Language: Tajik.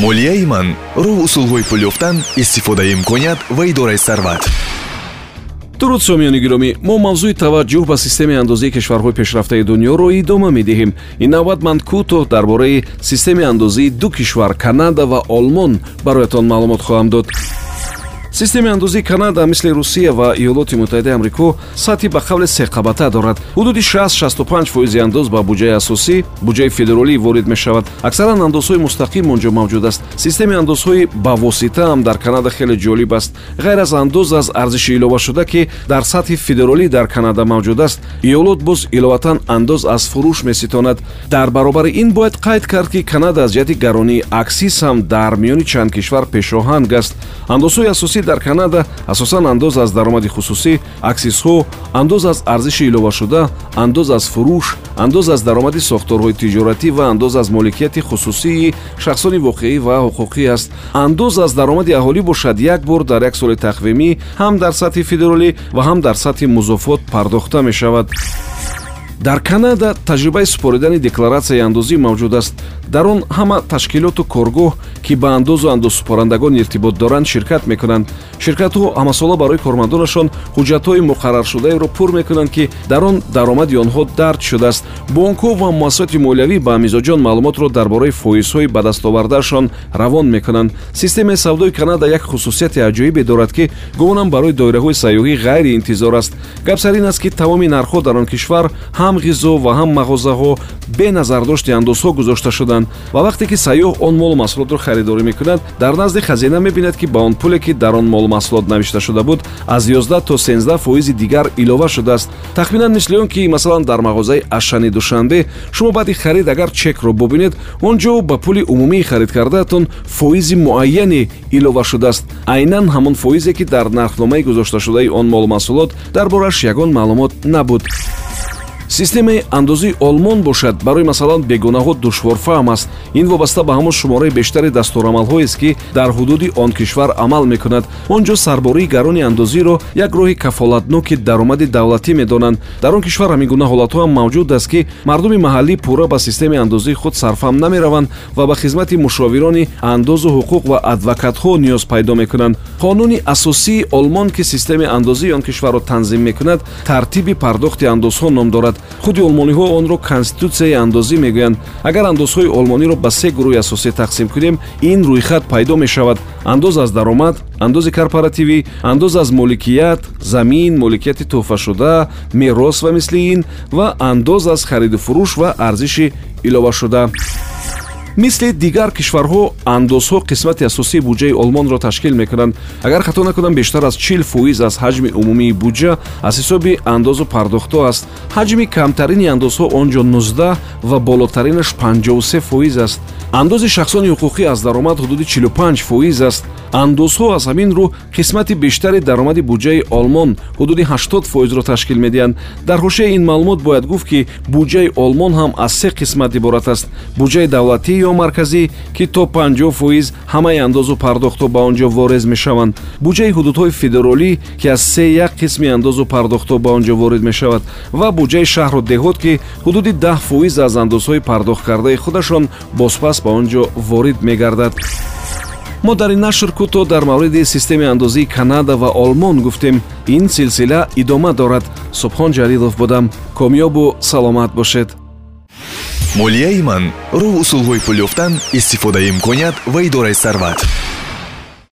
молияи ман роҳ усулҳои пул ёфтан истифодаи имконият ва идораи сарват. Дуруд сомиёни гиромӣ мо мавзӯи таваҷҷӯҳ ба системаи андозии кишварҳои пешрафтаи дунёро идома медиҳем. Ин навбат ман кӯтоҳ дар бораи системаи андозии ду кишвар канада ва олмон. Бароятон маълумот хоҳам дод системаи андозии канада мисли русия ва иёлоти муттаҳидаи амрико сатҳи ба қавле сеқабата дорад. Ҳудуди 665 фоизи андоз ба буҷаи асосӣ буҷаи федеролӣ ворид мешавад. Аксаран андозҳои мустақим он ҷо мавҷуд аст. Системаи андозҳои ба восита ҳам дар канада хеле ҷолиб аст. Ғайр аз андоз аз арзиши иловашуда ки дар сатҳи федеролӣ дар канада мавҷуд аст. Иёлот боз иловатан андоз аз фурӯш меситонад. Дар баробари ин бояд қайд кард ки канада аз ҷиҳати гаронии аксис ҳам дар миёни чанд кишвар пешоҳанг аст. Андозҳои асосӣ дар канада асосан андоз аз даромади хусусӣ аксисҳо андоз аз арзиши иловашуда андоз аз фурӯш андоз аз даромади сохторҳои тиҷоратӣ ва андоз аз моликияти хусусии шахсони воқеӣ ва ҳуқуқӣ аст. андоз аз даромади аҳолӣ бошад як бор дар як соли тақвимӣ ҳам дар сатҳи федералӣ ва ҳам дар сатҳи музофот пардохта мешавад дар канада таҷрибаи супоридани декларатсияи андозӣ мавҷуд аст. Дар он ҳама ташкилоту коргоҳ ки ба андозу андозсупорандагон иртибот доранд ширкат мекунанд. Ширкатҳо ҳамасола барои кормандонашон ҳуҷҷатҳои муқарраршудаеро пур мекунанд ки дар он даромади онҳо дард шудааст. Бонкҳо ва муассисоти молиявӣ ба мизоҷон маълумотро дар бораи фоизҳои ба дастовардаашон равон мекунанд. Системаи савдои канада як хусусияти аҷоибе дорад ки гумонам барои доираҳои сайёҳӣ ғайриинтизор аст. Гап сар ин аст ки тамоми нархҳо дар он кишвар ҳам ғизо ва ҳам мағозаҳо беназардошти андозҳо гузошта шуданд. Ва вақте ки сайёҳ он молу маҳсулотро харидорӣ мекунад дар назди хазина мебинад ки ба он пуле ки дар он молу маҳсулот навишта шуда буд аз 11 то 13 фоизи дигар илова шудааст. Тахминан мисли он ки масалан дар мағозаи ашани душанбе шумо баъди харид агар чекро бубинед он ҷо ба пули умумии харид кардаатон фоизи муайяне илова шудааст. Айнан ҳамон фоизе ки дар нархномаи гузошташудаи он молу маҳсулот дар бораш ягон маълумот набуд системаи андозии олмон бошад. Барои масалан бегонаҳо душворфаҳм аст. Ин вобаста ба ҳамон шумораи бештари дастурамалҳоест ки дар ҳудуди он кишвар амал мекунад. Он ҷо сарбории гарони андозиро як роҳи кафолатноки даромади давлатӣ медонанд. Дар он кишвар ҳамин гуна ҳолатҳо ҳам мавҷуд аст ки мардуми маҳаллӣ пурра ба системаи андозии худ сарфам намераванд ва ба хизмати мушовирони андозу ҳуқуқ ва адвокатҳо ниёз пайдо мекунанд. Қонуни асосии олмон ки системаи андозии он кишварро танзим мекунад тартиби пардохти андозҳо ном дорад худи олмониҳо онро конститутсияи андозӣ мегӯянд. Агар андозҳои олмониро ба се гурӯҳи асосӣ тақсим кунем ин рӯйхат пайдо мешавад. Андоз аз даромад андози корпоративӣ андоз аз моликият замин моликияти тӯҳфашуда мерос ва мисли ин ва андоз аз хариду фурӯш ва арзиши иловашуда мисли дигар кишварҳо андозҳо қисмати асосии буҷаи олмонро ташкил мекунанд. Агар хато накунам бештар аз чил фоиз аз ҳаҷми умумии буҷа аз ҳисоби андозу пардохтҳо аст. Ҳаҷми камтарини андозҳо он ҷо 19 ва болотаринаш 53 фоиз аст. Андози шахсони ҳуқуқӣ аз даромад ҳудуди 45 фоиз аст андозҳо аз ҳамин рӯ қисмати бештари даромади буҷаи олмон ҳудуди 80 фоизро ташкил медиҳанд. Дар ҳошияи ин маълумот бояд гуфт ки буҷаи олмон ҳам аз се қисмат иборат аст. Буҷаи давлатӣ ё марказӣ ки то 50 фоиз ҳамаи андозу пардохтҳо ба он ҷо ворез мешаванд. Буҷаи ҳудудҳои федеролӣ ки аз се як қисми андозу пардохтҳо ба он ҷо ворид мешавад ва буҷаи шаҳру деҳот ки ҳудуди 10 фоиз аз андозҳои пардохткардаи худашон бозпас ба он ҷо ворид мегардад мо дар ин нашр кӯтоҳ дар мавриди системаи андозии канада ва олмон гуфтем ин силсила идома дорад. Субҳон ҷалилов будам. Комёбу саломат бошед. Молияи ман роҳ усулҳои пул ёфтан истифодаи имконият ва идораи сарват